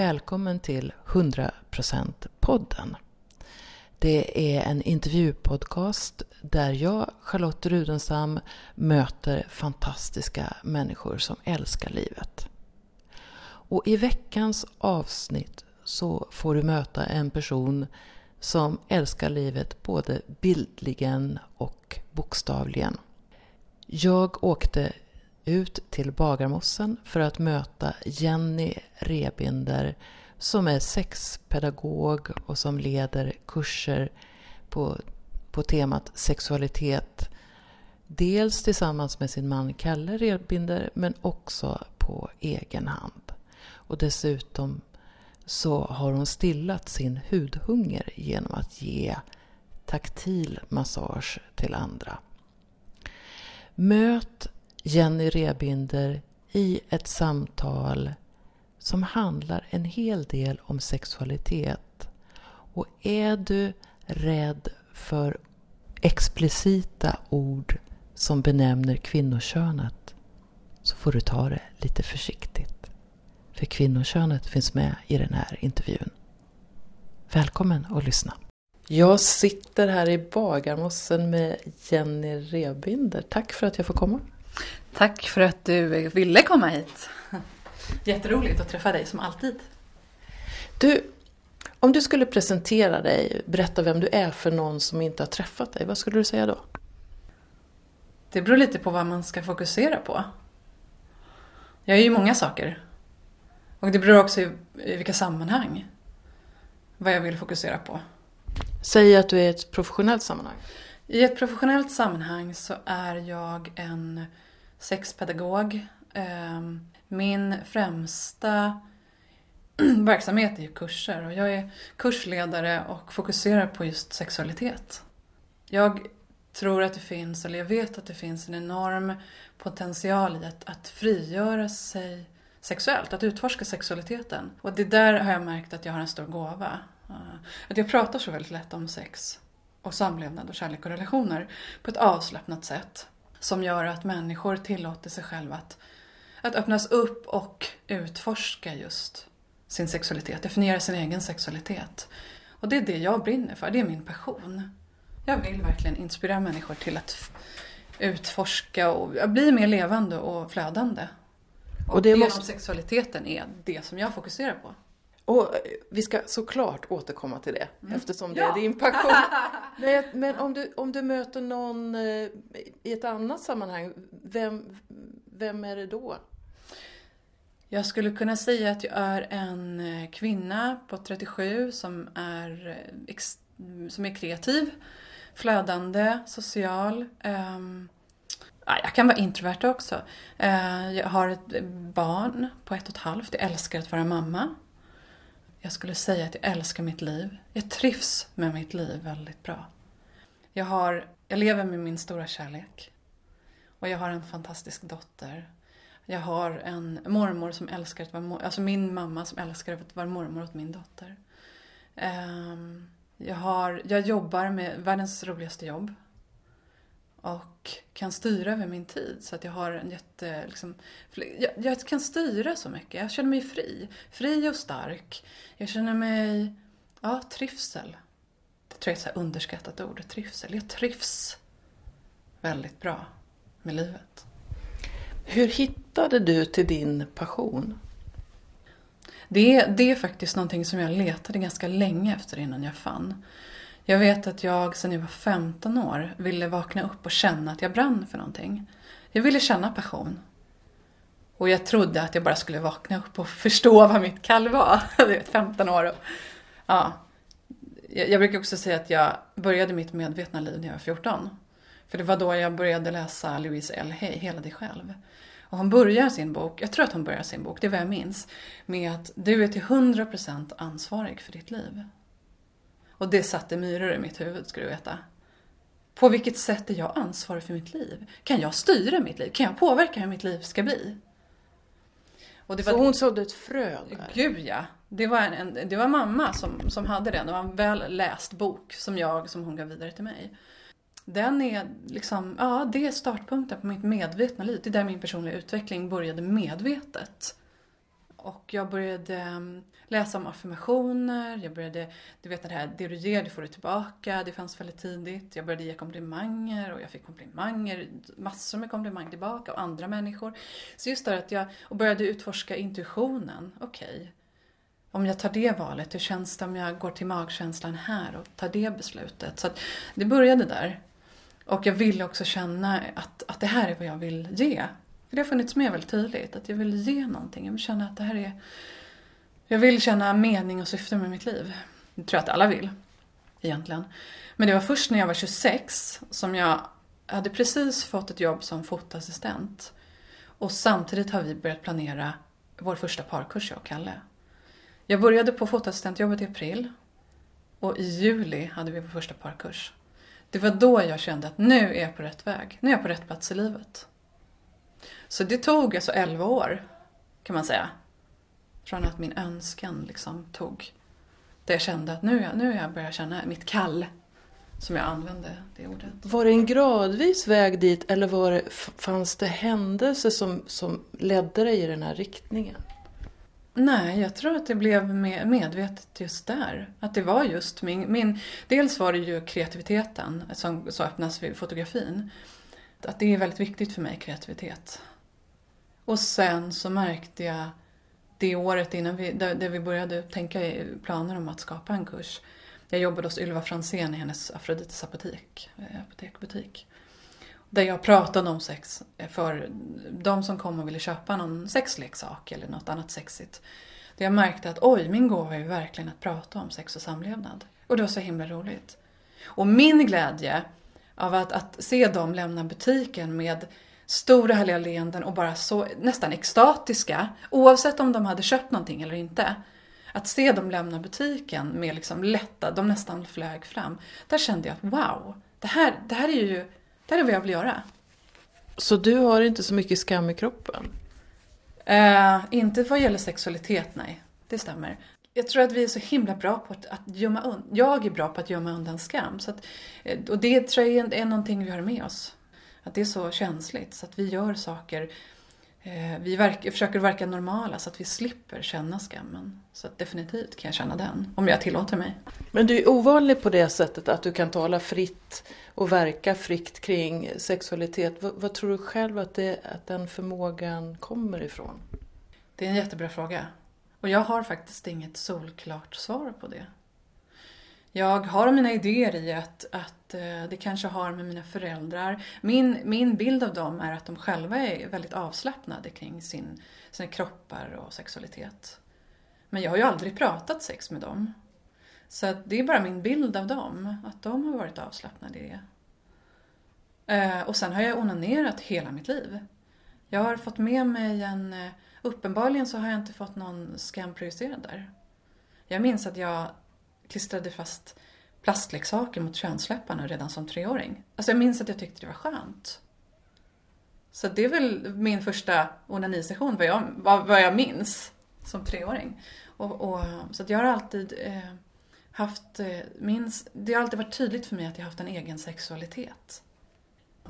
Välkommen till 100% podden. Det är en intervjupodcast där jag, Charlotte Rudenstam, möter fantastiska människor som älskar livet. Och i veckans avsnitt så får du möta en person som älskar livet både bildligen och bokstavligen. Jag åkte ut till Bagarmossen för att möta Jenny Rebinder som är sexpedagog och som leder kurser på, på temat sexualitet. Dels tillsammans med sin man Kalle Rebinder men också på egen hand. Och dessutom så har hon stillat sin hudhunger genom att ge taktil massage till andra. Möt Jenny Rebinder i ett samtal som handlar en hel del om sexualitet. Och är du rädd för explicita ord som benämner kvinnokönet så får du ta det lite försiktigt. För kvinnokönet finns med i den här intervjun. Välkommen att lyssna. Jag sitter här i Bagarmossen med Jenny Rebinder. Tack för att jag får komma. Tack för att du ville komma hit. Jätteroligt att träffa dig som alltid. Du, om du skulle presentera dig, berätta vem du är för någon som inte har träffat dig, vad skulle du säga då? Det beror lite på vad man ska fokusera på. Jag är ju många saker. Och det beror också i, i vilka sammanhang. Vad jag vill fokusera på. Säg att du är i ett professionellt sammanhang. I ett professionellt sammanhang så är jag en sexpedagog. Ehm, min främsta verksamhet är ju kurser och jag är kursledare och fokuserar på just sexualitet. Jag tror att det finns, eller jag vet att det finns en enorm potential i att, att frigöra sig sexuellt, att utforska sexualiteten. Och det där har jag märkt att jag har en stor gåva. Eh, att jag pratar så väldigt lätt om sex och samlevnad och kärlek och relationer på ett avslappnat sätt som gör att människor tillåter sig själva att, att öppnas upp och utforska just sin sexualitet, definiera sin egen sexualitet. Och det är det jag brinner för, det är min passion. Jag vill verkligen inspirera människor till att utforska och bli mer levande och flödande. Och, och det måste... genom sexualiteten är det som jag fokuserar på. Och eh, vi ska såklart återkomma till det mm. eftersom det ja. är din passion. men, men om, du, om du möter någon eh, i ett annat sammanhang, vem, vem är det då? Jag skulle kunna säga att jag är en eh, kvinna på 37 som är, som är kreativ, flödande, social. Um, jag kan vara introvert också. Jag har ett barn på ett och ett halvt. Jag älskar att vara mamma. Jag skulle säga att jag älskar mitt liv. Jag trivs med mitt liv väldigt bra. Jag, har, jag lever med min stora kärlek. Och jag har en fantastisk dotter. Jag har en mormor som älskar att vara mormor, alltså min mamma som älskar att vara mormor åt min dotter. Ehm, jag, har, jag jobbar med världens roligaste jobb och kan styra över min tid så att jag har en jätte... Liksom, jag, jag, kan styra så mycket. Jag känner mig fri. Fri och stark. Jag känner mig... Ja, trivsel. Det tror jag är ett underskattat ord. Trivsel. Jag trivs väldigt bra med livet. Hur hittade du till din passion? Det, det är faktiskt någonting som jag letade ganska länge efter innan jag fann. Jag vet att jag sedan jag var 15 år ville vakna upp och känna att jag brann för någonting. Jag ville känna passion. Och jag trodde att jag bara skulle vakna upp och förstå vad mitt kall var. Du vet, 15 år. Och, ja. Jag brukar också säga att jag började mitt medvetna liv när jag var 14. För det var då jag började läsa Louise L. Hay, Hela dig själv. Och hon börjar sin bok, jag tror att hon börjar sin bok, det är vad jag minns, med att du är till 100% ansvarig för ditt liv. Och det satte myror i mitt huvud, ska du veta. På vilket sätt är jag ansvarig för mitt liv? Kan jag styra mitt liv? Kan jag påverka hur mitt liv ska bli? Och det var... Så hon sådde ett frö där? Gud ja! Det var, en, en, det var mamma som, som hade den. Det var en väl läst bok som jag, som hon gav vidare till mig. Den är liksom, ja det är startpunkten på mitt medvetna liv. Det är där min personliga utveckling började medvetet och jag började mm, läsa om affirmationer, jag började, du vet det här, det du ger, det får du tillbaka, det fanns väldigt tidigt. Jag började ge komplimanger och jag fick komplimanger, massor med komplimanger tillbaka och andra människor. Så just det att jag, och började utforska intuitionen, okej. Okay. Om jag tar det valet, hur känns det om jag går till magkänslan här och tar det beslutet? Så att det började där. Och jag ville också känna att, att det här är vad jag vill ge. För det har funnits med väldigt tydligt, att jag vill ge någonting. Jag vill känna att det här är... Jag vill känna mening och syfte med mitt liv. Det tror jag att alla vill, egentligen. Men det var först när jag var 26 som jag hade precis fått ett jobb som fotassistent. Och samtidigt har vi börjat planera vår första parkurs, jag och Kalle. Jag började på fotoassistentjobbet i april. Och i juli hade vi vår första parkurs. Det var då jag kände att nu är jag på rätt väg. Nu är jag på rätt plats i livet. Så det tog alltså 11 år, kan man säga. Från att min önskan liksom tog, där jag kände att nu, nu jag börjar känna mitt kall. Som jag använde det ordet. Var det en gradvis väg dit eller var det, fanns det händelser som, som ledde dig i den här riktningen? Nej, jag tror att det blev medvetet just där. Att det var just min... min dels var det ju kreativiteten som så öppnas vid fotografin. Att det är väldigt viktigt för mig, kreativitet. Och sen så märkte jag det året innan vi, där, vi började tänka i planer om att skapa en kurs. Jag jobbade hos Ylva Fransén i hennes Afrodites apotek, eh, apotekbutik. Där jag pratade om sex eh, för de som kom och ville köpa någon sexleksak eller något annat sexigt. Där jag märkte att oj, min gåva är ju verkligen att prata om sex och samlevnad. Och det var så himla roligt. Och min glädje av att, att se dem lämna butiken med stora härliga leenden och bara så nästan extatiska, oavsett om de hade köpt någonting eller inte. Att se dem lämna butiken med liksom lätta, de nästan flög fram. Där kände jag att wow, det här, det här är ju det här är vad jag vill göra. Så du har inte så mycket skam i kroppen? Uh, inte vad gäller sexualitet, nej. Det stämmer. Jag tror att vi är så himla bra på att, att gömma undan. Jag är bra på att gömma undan skam. Så att, eh, och det tror jag är någonting vi har med oss. Att det är så känsligt. Så att vi gör saker eh, vi verkar, försöker verka normala så att vi slipper känna skammen. Så definitivt kan jag känna den, om jag tillåter mig. Men du är ovanlig på det sättet att du kan tala fritt och verka fritt kring sexualitet. Vad, vad tror du själv att, det, att den förmågan kommer ifrån? Det är en jättebra fråga. Och jag har faktiskt inget solklart svar på det. Jag har mina idéer i att, att eh, det kanske har med mina föräldrar. Min, min bild av dem är att de själva är väldigt avslappnade kring sin, sina kroppar och sexualitet. Men jag har ju aldrig pratat sex med dem. Så det är bara min bild av dem, att de har varit avslappnade i det. Eh, och sen har jag onanerat hela mitt liv. Jag har fått med mig en... Eh, uppenbarligen så har jag inte fått någon skam projicerad där. Jag minns att jag klistrade fast plastleksaker mot könsläpparna redan som treåring. Alltså jag minns att jag tyckte det var skönt. Så det är väl min första onanisession, vad jag, vad, vad jag minns som treåring. Och, och så jag har alltid eh, haft, eh, minns, det har alltid varit tydligt för mig att jag har haft en egen sexualitet.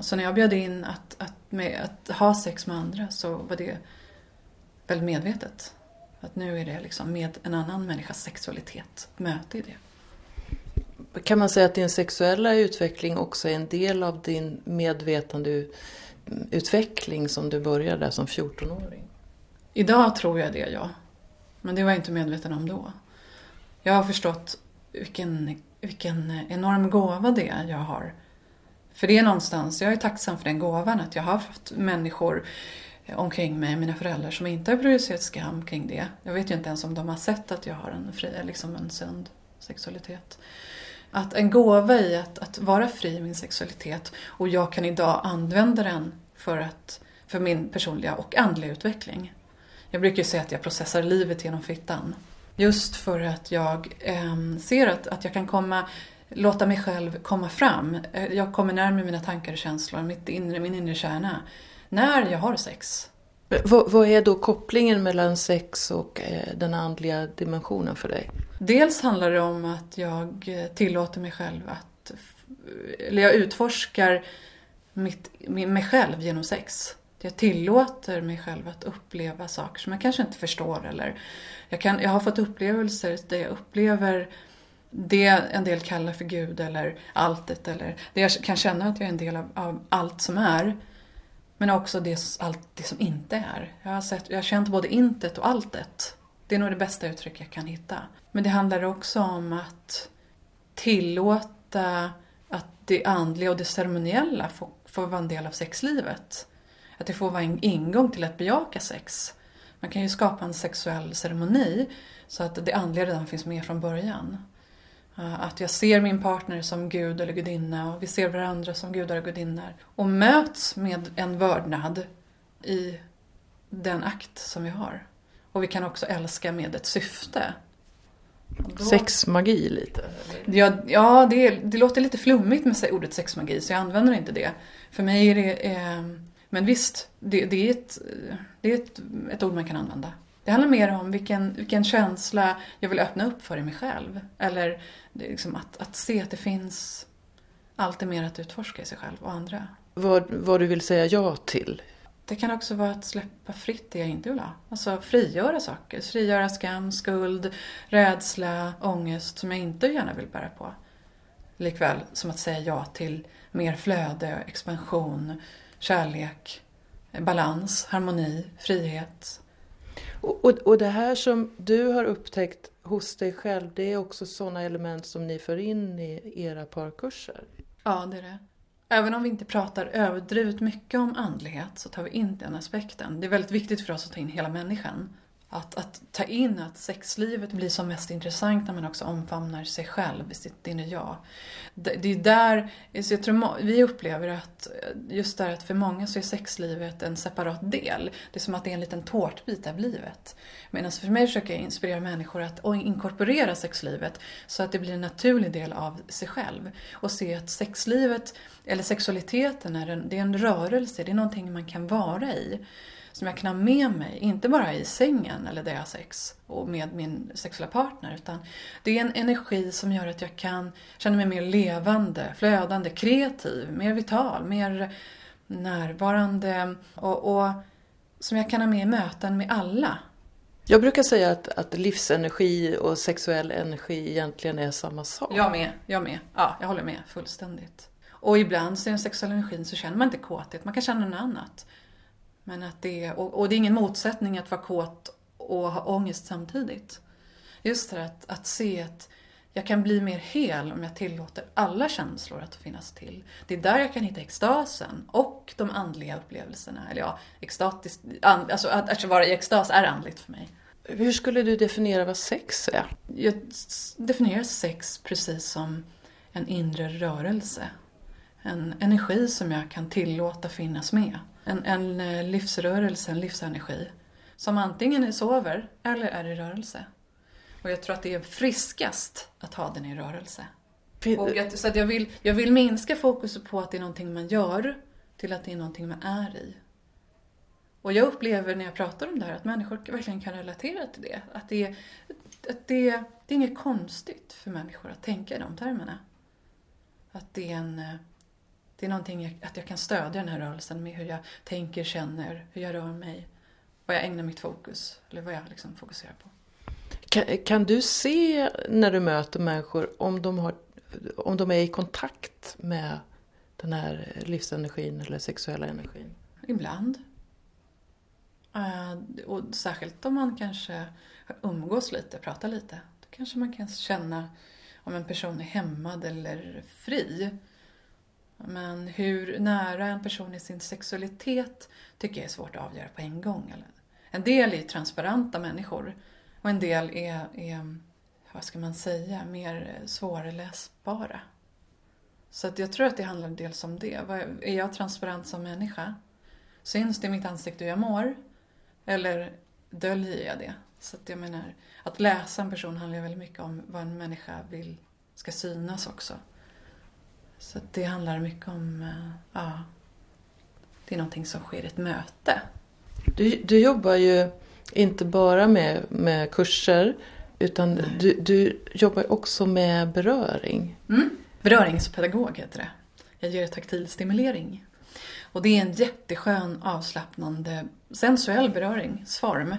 Så när jag bjöd in att, att, med, att ha sex med andra så var det väldigt medvetet. Att nu är det liksom med en annan människas sexualitet, möte i det. Kan man säga att din sexuella utveckling också är en del av din medvetandeutveckling som du började som 14-åring? Idag tror jag det, ja. Men det var jag inte medveten om då. Jag har förstått vilken, vilken enorm gåva det är jag har. För det är någonstans, jag är tacksam för den gåvan att jag har haft människor Eh, omkring mig, mina föräldrar, som inte har producerat skam kring det. Jag vet ju inte ens om de har sett att jag har en, fri, liksom en sund sexualitet. Att en gåva i att, att vara fri i min sexualitet och jag kan idag använda den för, att, för min personliga och andliga utveckling. Jag brukar ju säga att jag processar livet genom fittan. Just för att jag eh, ser att, att jag kan komma, låta mig själv komma fram. Eh, jag kommer närmare mina tankar och känslor, mitt inre, min inre kärna när jag har sex. Vad, vad är då kopplingen mellan sex och eh, den andliga dimensionen för dig? Dels handlar det om att jag eh, tillåter mig själv att, eller jag utforskar mitt, mig själv genom sex. Jag tillåter mig själv att uppleva saker som jag kanske inte förstår. Eller jag, kan, jag har fått upplevelser där jag upplever det en del kallar för Gud eller alltet. Eller det jag kan känna att jag är en del av, av allt som är. Men också det, allt det som inte är. Jag har, sett, jag har känt både intet och alltet. Det är nog det bästa uttryck jag kan hitta. Men det handlar också om att tillåta att det andliga och det ceremoniella får, får vara en del av sexlivet. Att det får vara en ingång till att bejaka sex. Man kan ju skapa en sexuell ceremoni så att det andliga redan finns med från början. Eh, att jag ser min partner som gud eller gudinna och vi ser varandra som gudar och gudinnor. Och möts med en vördnad i den akt som vi har. Och vi kan också älska med ett syfte. Då... Sexmagi lite? Ja, ja det, det, låter lite flummigt med ordet sexmagi så jag använder inte det. För mig är det... Eh, men visst, det, det är, ett, det är ett, ett ord man kan använda. Det handlar mer om vilken, vilken känsla jag vill öppna upp för i mig själv. Eller liksom att, att se att det finns alltid mer att utforska i sig själv och andra. Vad, vad du vill säga ja till? Det kan också vara att släppa fritt det jag inte vill ha. Alltså frigöra saker. Frigöra skam, skuld, rädsla, ångest som jag inte gärna vill bära på. Likväl som att säga ja till mer flöde, expansion, kärlek, balans, harmoni, frihet. Och, och, och det här som du har upptäckt hos dig själv, det är också sådana element som ni för in i era parkurser? Ja, det är det. Även om vi inte pratar överdrivet mycket om andlighet så tar vi in den aspekten. Det är väldigt viktigt för oss att ta in hela människan. Att, att ta in att sexlivet blir som mest intressant när man också omfamnar sig själv, sitt inre jag. Det, det är där, så jag tror vi upplever att just där att för många så är sexlivet en separat del. Det är som att det är en liten tårtbit av livet. Medan för mig försöker jag inspirera människor att inkorporera sexlivet så att det blir en naturlig del av sig själv. Och se att sexlivet, eller sexualiteten, är en, det är en rörelse, det är någonting man kan vara i som jag kan ha med mig, inte bara i sängen eller där jag har sex och med min sexuella partner, utan det är en energi som gör att jag kan känna mig mer levande, flödande, kreativ, mer vital, mer närvarande och, och som jag kan ha med i möten med alla. Jag brukar säga att, att livsenergi och sexuell energi egentligen är samma sak. Jag med, jag med. Ja, jag håller med fullständigt. Och ibland så i den sexuella energin så känner man inte kåthet, man kan känna något annat. Men att det, och, och det är ingen motsättning att vara kåt och ha ångest samtidigt. Just det att, att se att jag kan bli mer hel om jag tillåter alla känslor att finnas till. Det är där jag kan hitta extasen och de andliga upplevelserna. Eller ja, extatiskt, alltså att, att vara i extas är andligt för mig. Hur skulle du definiera vad sex är? Jag definierar sex precis som en inre rörelse. En energi som jag kan tillåta finnas med en, en eh, livsrörelse, en livsenergi. Som antingen sover eller är i rörelse. Och jag tror att det är friskast att ha den i rörelse. Och att, så att jag, vill, jag vill minska fokuset på att det är någonting man gör till att det är någonting man är i. Och jag upplever när jag pratar om det här att människor verkligen kan relatera till det. Att det, är, att det, det är inget konstigt för människor att tänka i de termerna. Att det är en eh, det är någonting jag, att jag kan stödja den här rörelsen med hur jag tänker, känner, hur jag rör mig. Vad jag ägnar mitt fokus, eller vad jag liksom fokuserar på. Kan, kan du se när du möter människor om de, har, om de är i kontakt med den här livsenergin eller sexuella energin? Ibland. Uh, och särskilt om man kanske umgås lite, pratar lite. Då kanske man kan känna om en person är hämmad eller fri. Men hur nära en person är sin sexualitet tycker jag är svårt att avgöra på en gång. En del är transparenta människor och en del är, är vad ska man säga, mer svårläsbara. Så att jag tror att det handlar dels om det. Är jag transparent som människa? Syns det i mitt ansikte hur jag mår? Eller döljer jag det? Så att jag menar, att läsa en person handlar väldigt mycket om vad en människa vill ska synas också. Så det handlar mycket om, eh, ja, det är någonting som sker i ett möte. Du, du jobbar ju inte bara med, med kurser utan du, du jobbar också med beröring. Mm. Beröringspedagog heter det. Jag ger taktil stimulering. Och det är en jätteskön avslappnande sensuell beröringsform.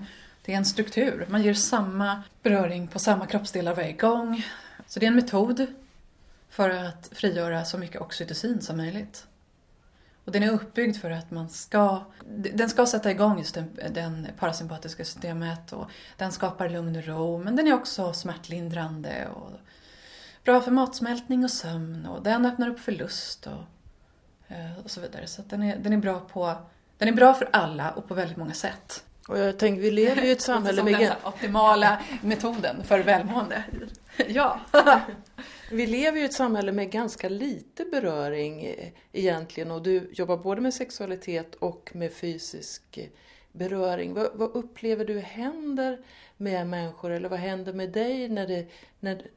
Det är en struktur. Man ger samma beröring på samma kroppsdelar varje gång. Så det är en metod för att frigöra så mycket oxytocin som möjligt. Och den är uppbyggd för att man ska, den ska sätta igång just den, den parasympatiska systemet och den skapar lugn och ro men den är också smärtlindrande och bra för matsmältning och sömn och den öppnar upp för lust och, eh, och så vidare. Så den är, den, är bra på, den är bra för alla och på väldigt många sätt. Och jag tänker, vi lever ju i ett samhälle med... den optimala metoden för välmående. ja. vi lever ju i ett samhälle med ganska lite beröring eh, egentligen och du jobbar både med sexualitet och med fysisk eh, beröring. Vad, vad upplever du händer med människor eller vad händer med dig när, det, när,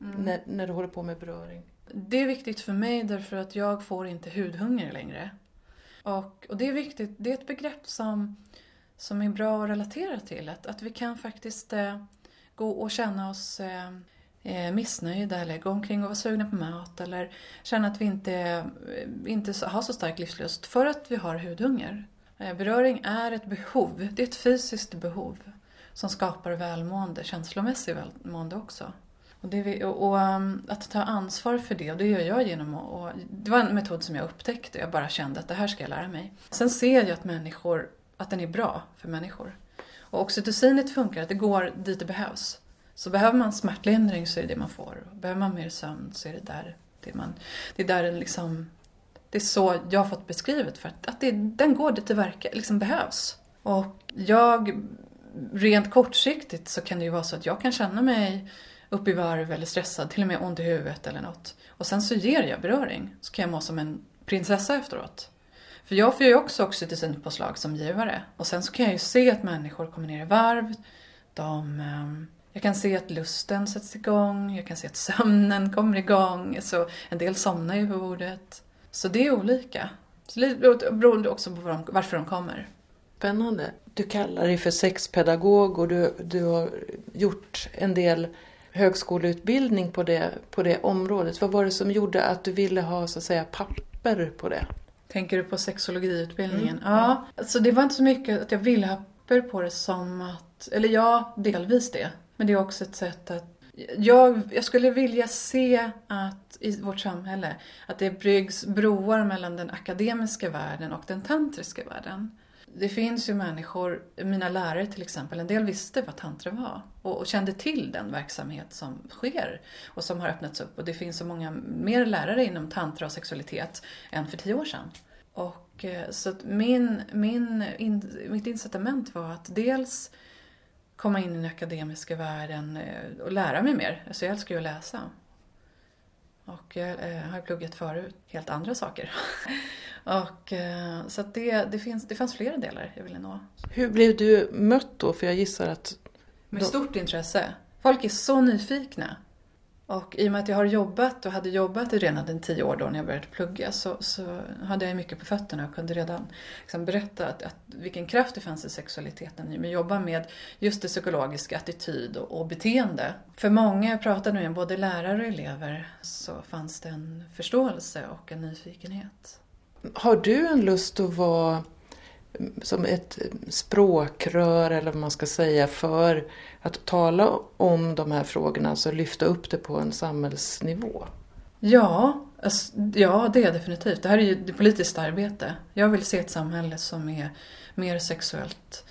mm. när, när du håller på med beröring? Det är viktigt för mig därför att jag får inte hudhunger längre. Och, och det är viktigt, det är ett begrepp som som är bra att relatera till. Att, att vi kan faktiskt eh, gå och känna oss eh, eh, Eh, missnöjda eller gå omkring och vara sugna på mat eller känna att vi inte, eh, inte har så stark livslust för att vi har hudhunger. Eh, beröring är ett behov, det är ett fysiskt behov som skapar välmående, känslomässigt välmående också. Och, det, och, och ehm, att ta ansvar för det, och det gör jag genom att... Och, det var en metod som jag upptäckte, jag bara kände att det här ska jag lära mig. Sen ser jag att människor att den är bra för människor. Och oxytocinet funkar, att det går dit det behövs. Så behöver man smärtlindring så är det det man får. Behöver man mer sömn så är det där det man... Det är där den liksom... Det är så jag har fått beskrivet för att, att det, den går dit det verkar, liksom behövs. Och jag, rent kortsiktigt så kan det ju vara så att jag kan känna mig upp i varv eller stressad, till och med ont i huvudet eller något. Och sen så ger jag beröring, så kan jag må som en prinsessa efteråt. För jag får ju också oxytocinpåslag som givare. Och sen så kan jag ju se att människor kommer ner i varv. De, ehm, jag kan se att lusten sätts igång, jag kan se att sömnen kommer igång. Så en del somnar ju på bordet. Så det är olika. Så det beror också på varför de kommer. Spännande. Du kallar dig för sexpedagog och du, du har gjort en del högskoleutbildning på det, på det området. Vad var det som gjorde att du ville ha så att säga papper på det? Tänker du på sexologiutbildningen? Mm. Ja, alltså det var inte så mycket att jag ville ha papper på det som att, eller ja, delvis det. Men det är också ett sätt att jag, jag skulle vilja se att i vårt samhälle att det byggs broar mellan den akademiska världen och den tantriska världen. Det finns ju människor, mina lärare till exempel, en del visste vad tantra var och, och, kände till den verksamhet som sker och som har öppnats upp. Och det finns så många mer lärare inom tantra och sexualitet än för tio år sedan. Och, eh, så att min, min, in, mitt incitament var att dels komma in i den akademiska världen eh, och lära mig mer. Alltså jag älskar ju att läsa. Och jag eh, har pluggat förut helt andra saker. och, eh, så det, det, finns, det fanns flera delar jag ville nå. Hur blev du mött då? För jag gissar att... Med stort intresse. Folk är så nyfikna. Och i och med att jag har jobbat och hade jobbat i redan tio år då när jag började plugga så, så hade jag mycket på fötterna och kunde redan liksom berätta att, att, vilken kraft det fanns i sexualiteten. Men jobba med just det psykologiska, attityd och, och beteende. För många, jag pratade med både lärare och elever, så fanns det en förståelse och en nyfikenhet. Har du en lust att vara som ett språkrör eller vad man ska säga för att tala om de här frågorna, alltså lyfta upp det på en samhällsnivå? Ja, alltså, ja det är definitivt. Det här är ju det politiskt arbete. Jag vill se ett samhälle som är mer sexuellt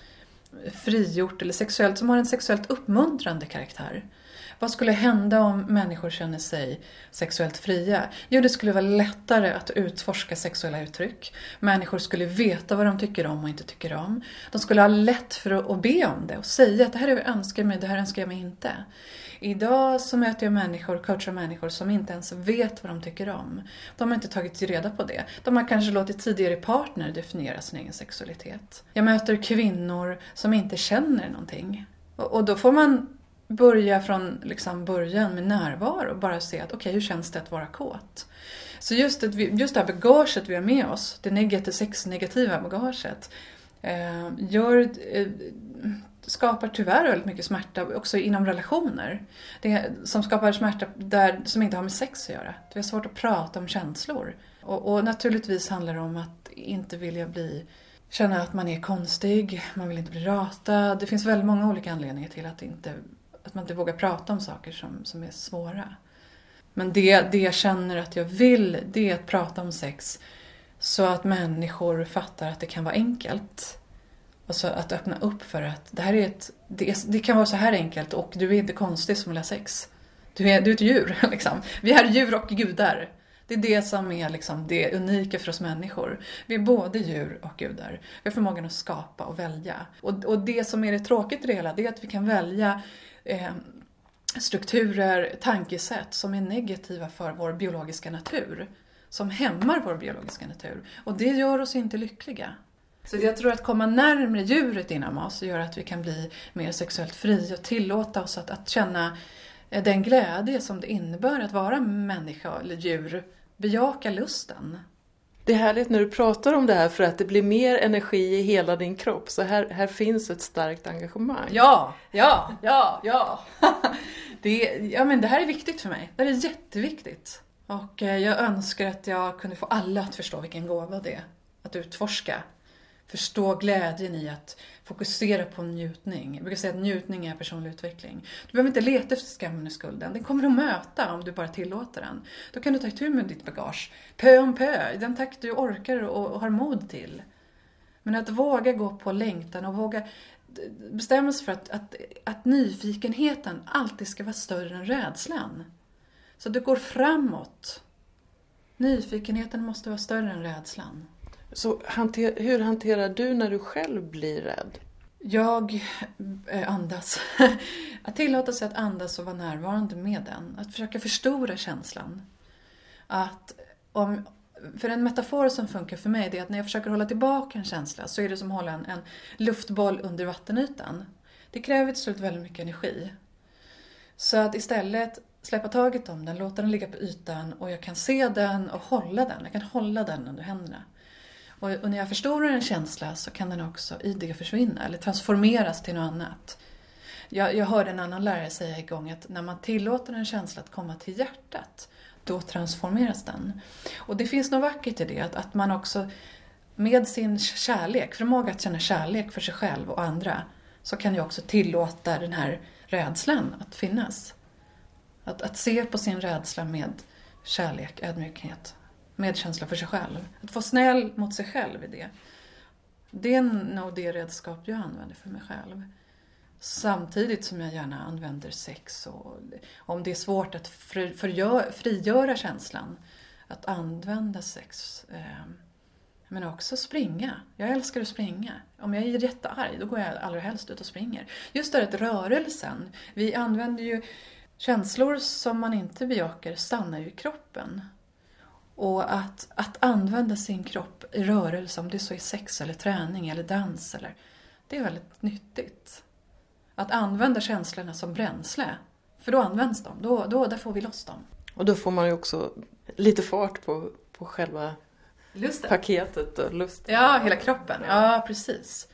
frigjort eller sexuellt, som har en sexuellt uppmuntrande karaktär. Vad skulle hända om människor känner sig sexuellt fria? Jo, det skulle vara lättare att utforska sexuella uttryck. Människor skulle veta vad de tycker om och inte tycker om. De skulle ha lätt för att be om det och säga att det här är vad jag önskar mig, det här önskar jag mig inte. Idag så möter jag människor, coachar människor som inte ens vet vad de tycker om. De har inte tagit reda på det. De har kanske låtit tidigare partner definiera sin egen sexualitet. Jag möter kvinnor som inte känner någonting. Och då får man börja från liksom början med närvaro. och Bara se att okej, okay, hur känns det att vara kåt? Så just, att vi, just det här bagaget vi har med oss, det negativa, sexnegativa bagaget, eh, gör, eh, skapar tyvärr väldigt mycket smärta också inom relationer. Det, som skapar smärta där, som inte har med sex att göra. Det är svårt att prata om känslor. Och, och naturligtvis handlar det om att inte vilja bli känna att man är konstig, man vill inte bli ratad. Det finns väldigt många olika anledningar till att, inte, att man inte vågar prata om saker som, som är svåra. Men det, det jag känner att jag vill, det är att prata om sex så att människor fattar att det kan vara enkelt. Alltså att öppna upp för att det här är ett, det, är, det kan vara så här enkelt och du är inte konstig som vill ha sex. Du är, du är ett djur liksom. Vi är djur och gudar. Det är det som är liksom det unika för oss människor. Vi är både djur och gudar. Vi har förmågan att skapa och välja. Och, och det som är det tråkigt i det hela, det är att vi kan välja eh, strukturer, tankesätt som är negativa för vår biologiska natur. Som hämmar vår biologiska natur. Och det gör oss inte lyckliga. Så jag tror att komma närmre djuret inom oss gör att vi kan bli mer sexuellt fria och tillåta oss att, att känna eh, den glädje som det innebär att vara människa eller djur. Bejaka lusten. Det är härligt när du pratar om det här för att det blir mer energi i hela din kropp. Så här, här finns ett starkt engagemang. Ja, ja, ja, ja. Det, ja men det här är viktigt för mig. Det här är jätteviktigt. Och eh, jag önskar att jag kunde få alla att förstå vilken gåva det är. Att utforska förstå glädjen i att fokusera på njutning. Jag brukar säga att njutning är personlig utveckling. Du behöver inte leta efter skammen och skulden. Den kommer du att möta om du bara tillåter den. Då kan du ta itu med ditt bagage, pö om pö, i den takt du orkar och har mod till. Men att våga gå på längtan och våga bestämma sig för att, att, att nyfikenheten alltid ska vara större än rädslan. Så du går framåt. Nyfikenheten måste vara större än rädslan. Så hanter, hur hanterar du när du själv blir rädd? Jag eh, andas. Att tillåta sig att andas och vara närvarande med den. Att försöka förstora känslan. Att om, för en metafor som funkar för mig är att när jag försöker hålla tillbaka en känsla så är det som att hålla en, en luftboll under vattenytan. Det kräver till slut väldigt mycket energi. Så att istället släppa taget om den, låta den ligga på ytan och jag kan se den och hålla den. Jag kan hålla den under händerna. Och, och, när jag förstorar en känsla så kan den också i det försvinna eller transformeras till något annat. Jag, jag hörde en annan lärare säga igång att när man tillåter en känsla att komma till hjärtat, då transformeras den. Och det finns något vackert i det, att, att man också med sin kärlek, förmåga att känna kärlek för sig själv och andra, så kan jag också tillåta den här rädslan att finnas. Att, att se på sin rädsla med kärlek, ödmjukhet medkänsla för sig själv. Att vara snäll mot sig själv i det. Det är nog det redskap jag använder för mig själv. Samtidigt som jag gärna använder sex och om det är svårt att frigöra känslan, att använda sex. Ehm, men också springa. Jag älskar att springa. Om jag är jättearg, då går jag allra helst ut och springer. Just det att rörelsen. Vi använder ju känslor som man inte bejakar stannar ju i kroppen. Och att, att använda sin kropp i rörelse, om det så är sex eller träning eller dans, eller, det är väldigt nyttigt. Att använda känslorna som bränsle, för då används de, då, då, där får vi loss dem. Och då får man ju också lite fart på, på själva Lusten. paketet och lusten. Ja, hela kroppen. Ja, precis.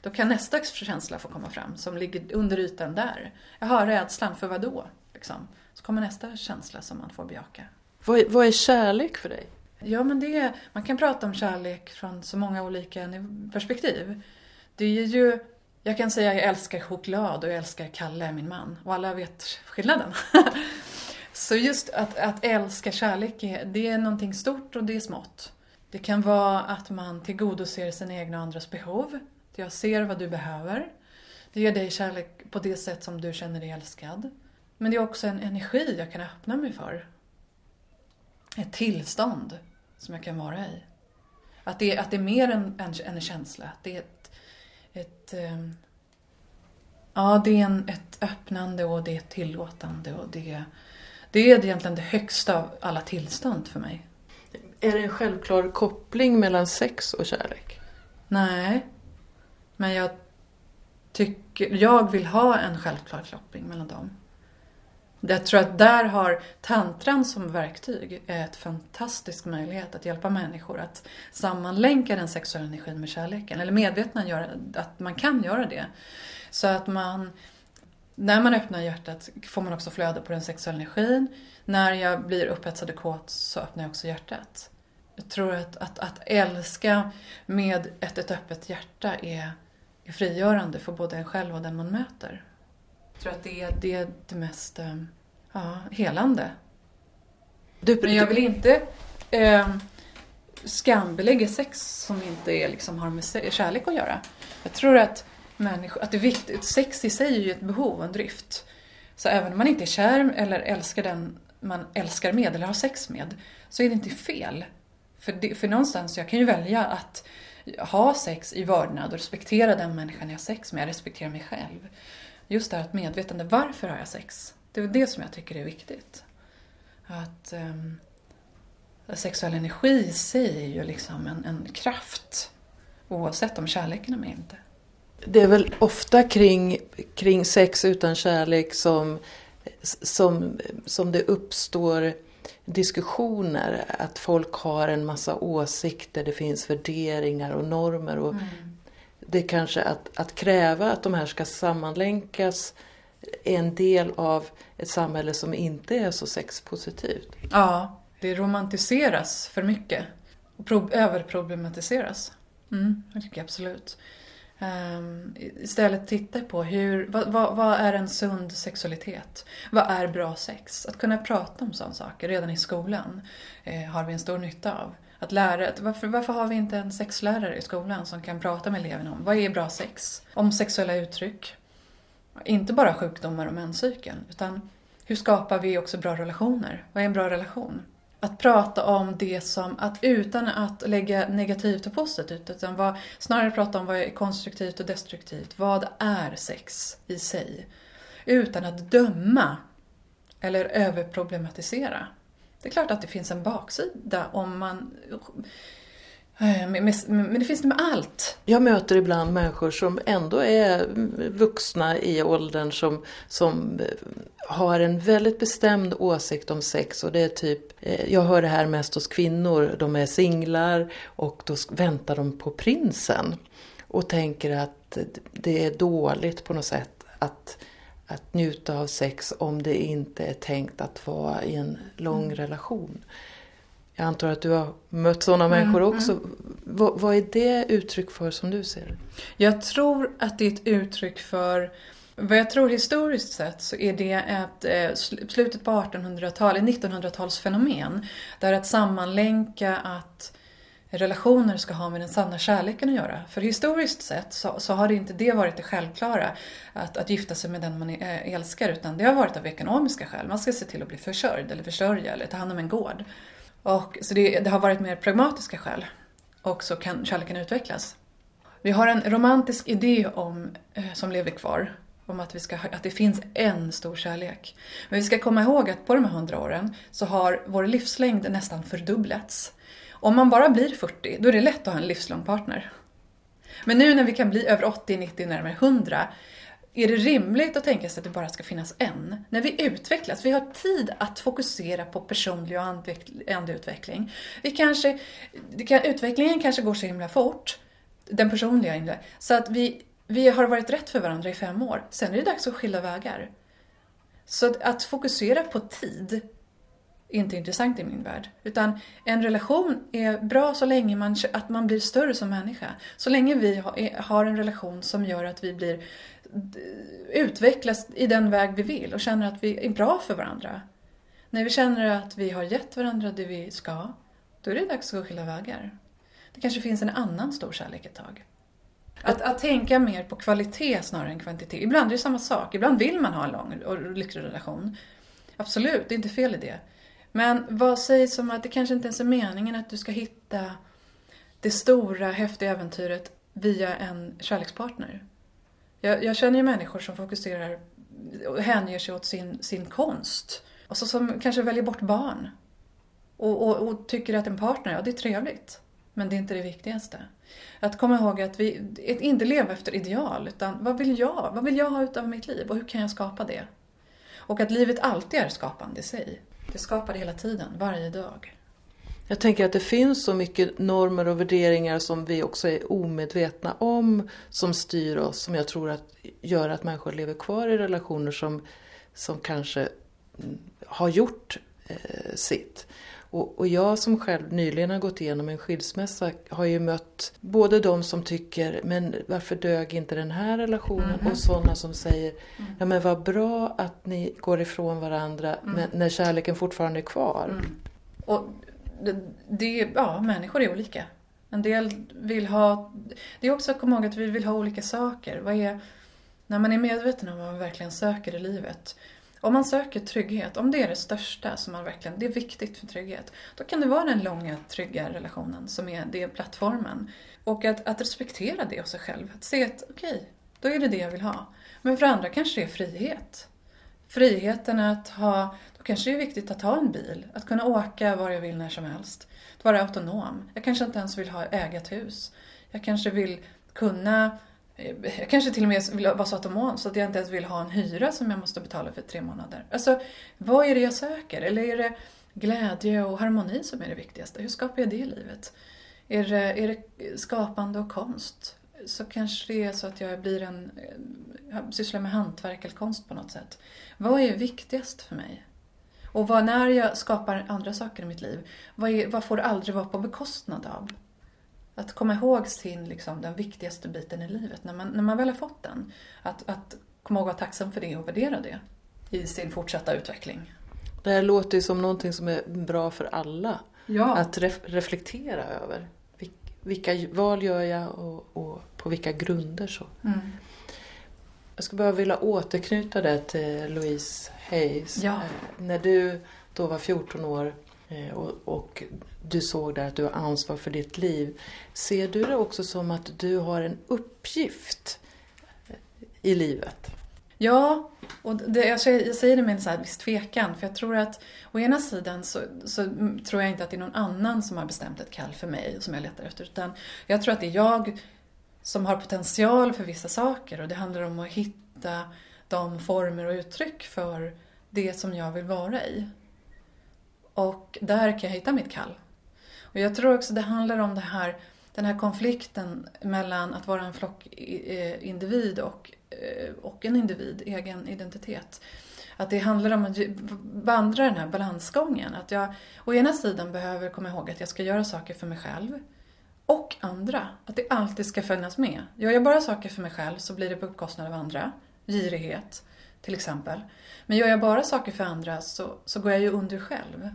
Då kan nästa känsla få komma fram som ligger under ytan där. Jag har rädslan, för vad då? Liksom. Så kommer nästa känsla som man får bejaka. Vad är, vad är kärlek för dig? Ja, men det är, man kan prata om kärlek från så många olika perspektiv. Det är ju, jag kan säga att jag älskar choklad och jag älskar Kalle, min man. Och alla vet skillnaden. så just att, att älska kärlek, det är någonting stort och det är smått. Det kan vara att man tillgodoser sina egna och andras behov. Jag ser vad du behöver. Det ger dig kärlek på det sätt som du känner dig älskad. Men det är också en energi jag kan öppna mig för ett tillstånd som jag kan vara i. Att det, att det är mer än, än, än en känsla. Det är ett, ett um, Ja, det är en, ett öppnande och det är ett tillåtande och det, det är egentligen det högsta av alla tillstånd för mig. Är det en självklar koppling mellan sex och kärlek? Nej, men jag tycker, jag vill ha en självklar koppling mellan dem. Jag tror att där har tantran som verktyg ett fantastisk möjlighet att hjälpa människor att sammanlänka den sexuella energin med kärleken. Eller medvetna göra, att man kan göra det. Så att man, när man öppnar hjärtat får man också flöde på den sexuella energin. När jag blir upphetsad och kåt så öppnar jag också hjärtat. Jag tror att, att, att älska med ett, ett öppet hjärta är, är frigörande för både en själv och den man möter. Jag tror att det är det, är det mest eh, ja, helande. Du, Men jag vill inte eh, skambelägga sex som inte är, liksom, har med kärlek att göra. Jag tror att, att det är viktigt. Sex i sig är ju ett behov och en drift. Så även om man inte är kär eller älskar den man älskar med eller har sex med så är det inte fel. För, det, för någonstans, jag kan ju välja att ha sex i vördnad och respektera den människan jag har sex med, respektera mig själv. Just det här att medvetande, varför har jag sex? Det är det som jag tycker är viktigt. Att um, sexuell energi i sig är ju liksom en, en kraft oavsett om kärleken är med inte. Det är väl ofta kring, kring sex utan kärlek som, som, som det uppstår diskussioner. Att folk har en massa åsikter, det finns värderingar och normer. Och mm. Det kanske att, att kräva att de här ska sammanlänkas är en del av ett samhälle som inte är så sexpositivt. Ja, det romantiseras för mycket och överproblematiseras. Mm, det tycker jag absolut. Um, istället titta på hur, vad, vad, vad, är en sund sexualitet? Vad är bra sex? Att kunna prata om sådana saker redan i skolan eh, har vi en stor nytta av. Att lära, varför, varför har vi inte en sexlärare i skolan som kan prata med eleverna om vad är bra sex? Om sexuella uttryck. Inte bara sjukdomar och menscykeln, utan hur skapar vi också bra relationer? Vad är en bra relation? att prata om det som, att utan att lägga negativt och positivt, utan vad, snarare prata om vad är konstruktivt och destruktivt. Vad är sex i sig? Utan att döma eller överproblematisera. Det är klart att det finns en baksida om man eh, men det finns det med allt. Jag möter ibland människor som ändå är vuxna i åldern som, som eh, har en väldigt bestämd åsikt om sex. Och det är typ, eh, jag hör det här mest hos kvinnor, de är singlar och då väntar de på prinsen. Och tänker att det är dåligt på något sätt att, att njuta av sex om det inte är tänkt att vara i en lång mm. relation. Jag antar att du har mött sådana mm, människor mm. också. Mm. Vad, vad, är det uttryck för som du ser det? Jag tror att det är ett uttryck för vad jag tror historiskt sett så är det ett eh, slutet på 1800-talet, 1900-talsfenomen. Där att sammanlänka att relationer ska ha med den sanna kärleken att göra. För historiskt sett så, så har det inte det varit det självklara att, att gifta sig med den man eh, älskar utan det har varit av ekonomiska skäl. Man ska se till att bli försörjd eller försörja eller ta hand om en gård. Och, så det, det har varit mer pragmatiska skäl. Och så kan kärleken utvecklas. Vi har en romantisk idé om, eh, som lever kvar om att, vi ska, att det finns en stor kärlek. Men vi ska komma ihåg att på de här hundra åren så har vår livslängd nästan fördubblats. Om man bara blir 40, då är det lätt att ha en livslång partner. Men nu när vi kan bli över 80, 90, närmare 100, är det rimligt att tänka sig att det bara ska finnas en? När vi utvecklas, vi har tid att fokusera på personlig och andeutveckling. Vi kanske, utvecklingen kanske går så himla fort, den personliga, så att vi, vi har varit rätt för varandra i fem år. Sen är det dags att skilja vägar. Så att fokusera på tid inte intressant i min värld. Utan en relation är bra så länge man, att man blir större som människa. Så länge vi har en relation som gör att vi blir utvecklas i den väg vi vill och känner att vi är bra för varandra. När vi känner att vi har gett varandra det vi ska, då är det dags att gå skilda vägar. Det kanske finns en annan stor kärlek ett tag. Att, att tänka mer på kvalitet snarare än kvantitet. Ibland är det samma sak. Ibland vill man ha en lång och lycklig relation. Absolut, det är inte fel i det. Men vad sägs om att det kanske inte ens är meningen att du ska hitta det stora, häftiga äventyret via en kärlekspartner? Jag, jag känner ju människor som fokuserar och hänger sig åt sin, sin konst. Och så som kanske väljer bort barn. Och, och, och, tycker att en partner, ja det är trevligt. Men det är inte det viktigaste. Att komma ihåg att vi inte leva efter ideal, utan vad vill jag? Vad vill jag ha utav mitt liv och hur kan jag skapa det? Och att livet alltid är skapande i sig. Det skapar det hela tiden, varje dag. Jag tänker att det finns så mycket normer och värderingar som vi också är omedvetna om som styr oss, som jag tror att gör att människor lever kvar i relationer som, som kanske mm, har gjort eh, sitt. Och, och, jag som själv nyligen har gått igenom en skilsmässa har ju mött både de som tycker men varför dög inte den här relationen mm. och sådana som säger mm. ja men vad bra att ni går ifrån varandra mm. men, när kärleken fortfarande är kvar. Mm. Och det, det, ja, människor är olika. En del vill ha... Det är också att komma ihåg att vi vill ha olika saker. Vad är, när man är medveten om vad man verkligen söker i livet. Om man söker trygghet, om det är det största som man verkligen, det är viktigt för trygghet, då kan det vara den långa trygga relationen som är, det är plattformen. Och att, att respektera det hos sig själv. Att se att okej, okay, då är det det jag vill ha. Men för andra kanske det är frihet. Friheten att ha, då kanske det är viktigt att ha en bil, att kunna åka var jag vill när som helst. Att vara autonom. Jag kanske inte ens vill ha äga ett hus. Jag kanske vill kunna Eh, jag kanske till och med vill vara så autonom så att jag inte ens vill ha en hyra som jag måste betala för tre månader. Alltså, vad är det jag söker? Eller är det glädje och harmoni som är det viktigaste? Hur skapar jag det i livet? Är det, är det skapande och konst? Så kanske det är så att jag blir en, eh, jag sysslar med hantverk eller konst på något sätt. Vad är viktigast för mig? Och vad, när jag skapar andra saker i mitt liv, vad, är, vad får det aldrig vara på bekostnad av? Att komma ihåg sin, liksom, den viktigaste biten i livet, när man, när man väl har fått den. Att, att komma ihåg att vara tacksam för det och värdera det i sin fortsatta utveckling. Det här låter ju som någonting som är bra för alla. Ja. Att ref reflektera över. Vilka val gör jag och, och på vilka grunder så. Mm. Jag skulle bara vilja återknyta det till Louise Hayes. Ja. Eh, när du då var 14 år Eh, och, och, du såg där att du har ansvar för ditt liv. Ser du det också som att du har en uppgift eh, i livet? Ja, och det, jag, säger det med en så här viss tvekan. För jag tror att å ena sidan så, så, tror jag inte att det är någon annan som har bestämt ett kall för mig som jag letar efter. Utan jag tror att det är jag som har potential för vissa saker och det handlar om att hitta de former och uttryck för det som jag vill vara i. Och där kan jag hitta mitt kall. Och jag tror också det handlar om det här, den här konflikten mellan att vara en flockindivid eh, och, eh, och en individ, egen identitet. Att det handlar om att vandra den här balansgången. Att jag å ena sidan behöver komma ihåg att jag ska göra saker för mig själv och andra. Att det alltid ska finnas med. Gör jag bara saker för mig själv så blir det på bekostnad av andra. Girighet, till exempel. Men gör jag bara saker för andra så, så går jag ju under själv.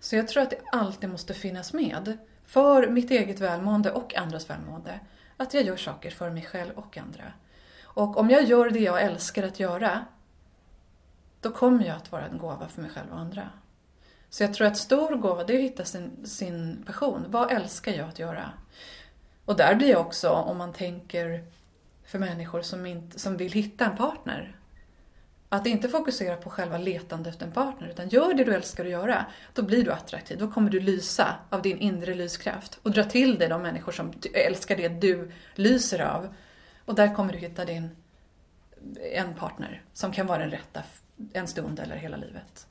Så jag tror att det alltid måste finnas med, för mitt eget välmående och andras välmående, att jag gör saker för mig själv och andra. Och om jag gör det jag älskar att göra, då kommer jag att vara en gåva för mig själv och andra. Så jag tror att stor gåva, det är att hitta sin, sin passion. Vad älskar jag att göra? Och där blir jag också, om man tänker för människor som, inte, som vill hitta en partner, att inte fokusera på själva letandet efter en partner, utan gör det du älskar att göra. Då blir du attraktiv, då kommer du lysa av din inre lyskraft och dra till dig de människor som älskar det du lyser av. Och där kommer du hitta din en partner som kan vara den rätta en stund eller hela livet.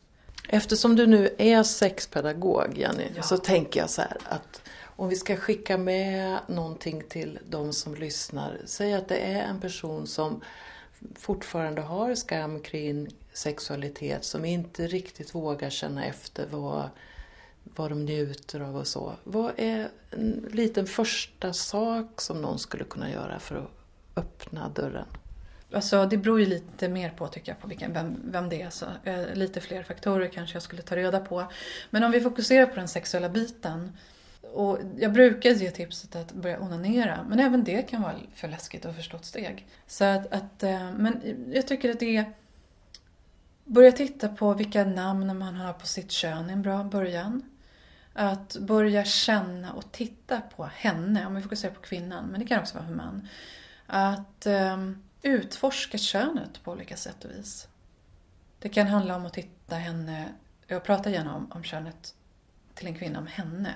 Eftersom du nu är sexpedagog, Jenny, ja. så tänker jag så här att om vi ska skicka med någonting till de som lyssnar. Säg att det är en person som fortfarande har skam kring sexualitet, som inte riktigt vågar känna efter vad, vad de njuter av och så. Vad är en liten första sak som någon skulle kunna göra för att öppna dörren? Alltså, det beror ju lite mer på tycker jag, på vilken, vem, vem det är. Så, eh, lite fler faktorer kanske jag skulle ta reda på. Men om vi fokuserar på den sexuella biten och jag brukar ge tipset att börja onanera, men även det kan vara för läskigt och för stort steg. Så att, att, eh, men jag tycker att det är... Börja titta på vilka namn man har på sitt kön är en bra början. Att börja känna och titta på henne, om vi fokuserar på kvinnan, men det kan också vara för man. Att um, utforska könet på olika sätt och vis. Det kan handla om att titta henne, jag pratar gärna om, om könet till en kvinna, om henne.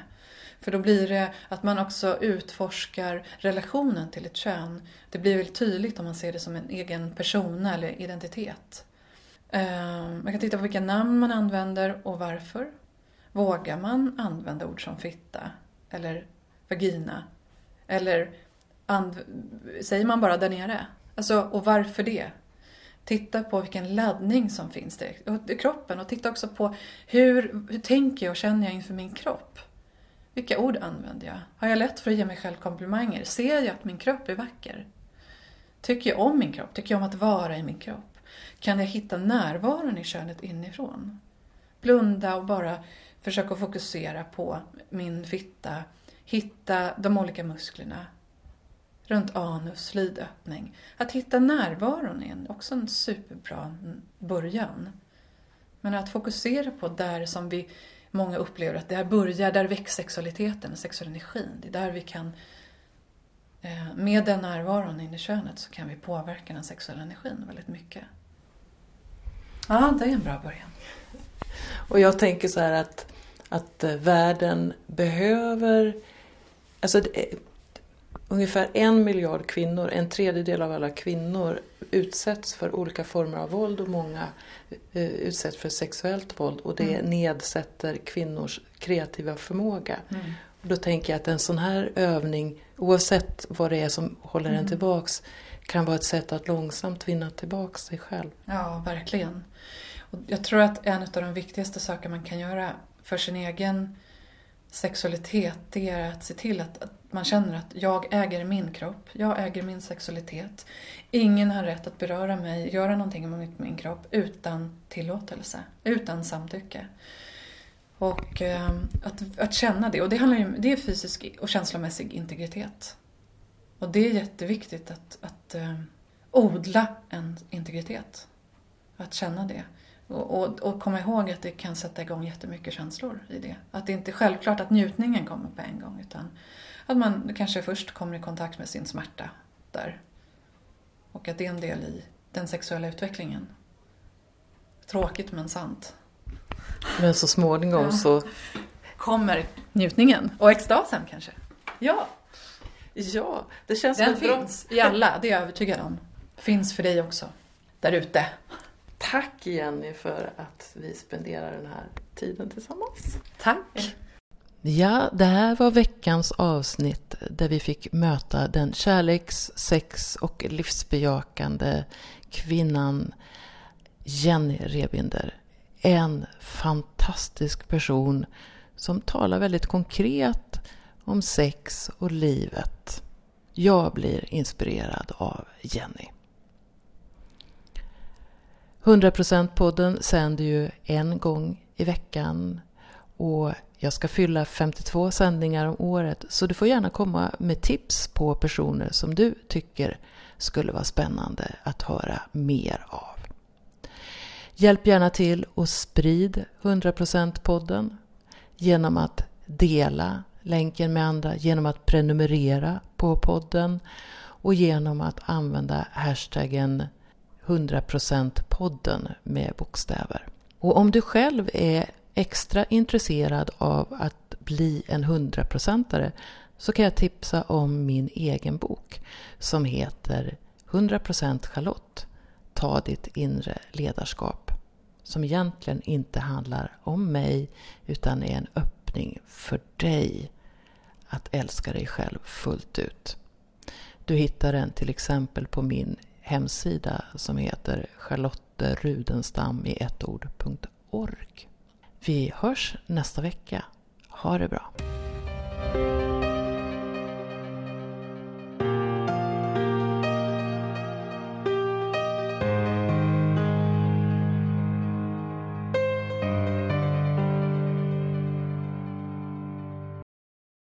För då blir det att man också utforskar relationen till ett kön. Det blir väldigt tydligt om man ser det som en egen persona eller identitet. Ehm, man kan titta på vilka namn man använder och varför. Vågar man använda ord som fitta eller vagina? Eller säger man bara där nere? Alltså, och varför det? Titta på vilken laddning som finns i kroppen och titta också på hur, hur tänker jag och känner jag inför min kropp. Vilka ord använder jag? Har jag lätt för att ge mig själv komplimanger? Ser jag att min kropp är vacker? Tycker jag om min kropp? Tycker jag om att vara i min kropp? Kan jag hitta närvaron i könet inifrån? Blunda och bara försöka fokusera på min fitta, hitta de olika musklerna runt anus, slidöppning. Att hitta närvaron är också en superbra början. Men att fokusera på där som vi många upplever att där börjar, där väcks sexualiteten, sexualenergin. Det är där vi kan, eh, med den närvaron in i könet så kan vi påverka den sexuella energin väldigt mycket. Ja, det är en bra början. Och jag tänker så här att, att eh, världen behöver, alltså ungefär en miljard kvinnor, en tredjedel av alla kvinnor utsätts för olika former av våld och många eh, utsätts för sexuellt våld och det mm. nedsätter kvinnors kreativa förmåga. Mm. Och då tänker jag att en sån här övning, oavsett vad det är som håller mm. en tillbaks, kan vara ett sätt att långsamt vinna tillbaks sig själv. Ja, verkligen. Och jag tror att en av de viktigaste saker man kan göra för sin egen sexualitet, det är att se till att, att man känner att jag äger min kropp, jag äger min sexualitet. Ingen har rätt att beröra mig, göra någonting med min kropp utan tillåtelse, utan samtycke. Och eh, att, att känna det, och det, handlar ju, det är fysisk och känslomässig integritet. Och det är jätteviktigt att, att eh, odla en integritet. Att känna det. Och, och, och, komma ihåg att det kan sätta igång jättemycket känslor i det. Att det inte är självklart att njutningen kommer på en gång utan att man kanske först kommer i kontakt med sin smärta där. Och att det är en del i den sexuella utvecklingen. Tråkigt men sant. Men så småningom ja. så... Kommer njutningen och extasen kanske. Ja. Ja, det känns Den finns bra. i alla, det är jag övertygad om. Finns för dig också. Där ute. Tack Jenny för att vi spenderar den här tiden tillsammans. Tack. Ja, det här var veckans avsnitt där vi fick möta den kärleks-, sex och livsbejakande kvinnan Jenny Rebinder. En fantastisk person som talar väldigt konkret om sex och livet. Jag blir inspirerad av Jenny. 100%-podden sänder ju en gång i veckan och jag ska fylla 52 sändningar om året så du får gärna komma med tips på personer som du tycker skulle vara spännande att höra mer av. Hjälp gärna till och sprid 100%-podden genom att dela länken med andra, genom att prenumerera på podden och genom att använda hashtaggen 100%podden med bokstäver. Och om du själv är extra intresserad av att bli en hundraprocentare så kan jag tipsa om min egen bok som heter 100% Charlotte. Ta ditt inre ledarskap. Som egentligen inte handlar om mig utan är en öppning för dig att älska dig själv fullt ut. Du hittar den till exempel på min hemsida som heter charlotterudenstam i ett ord.org. Vi hörs nästa vecka. Ha det bra.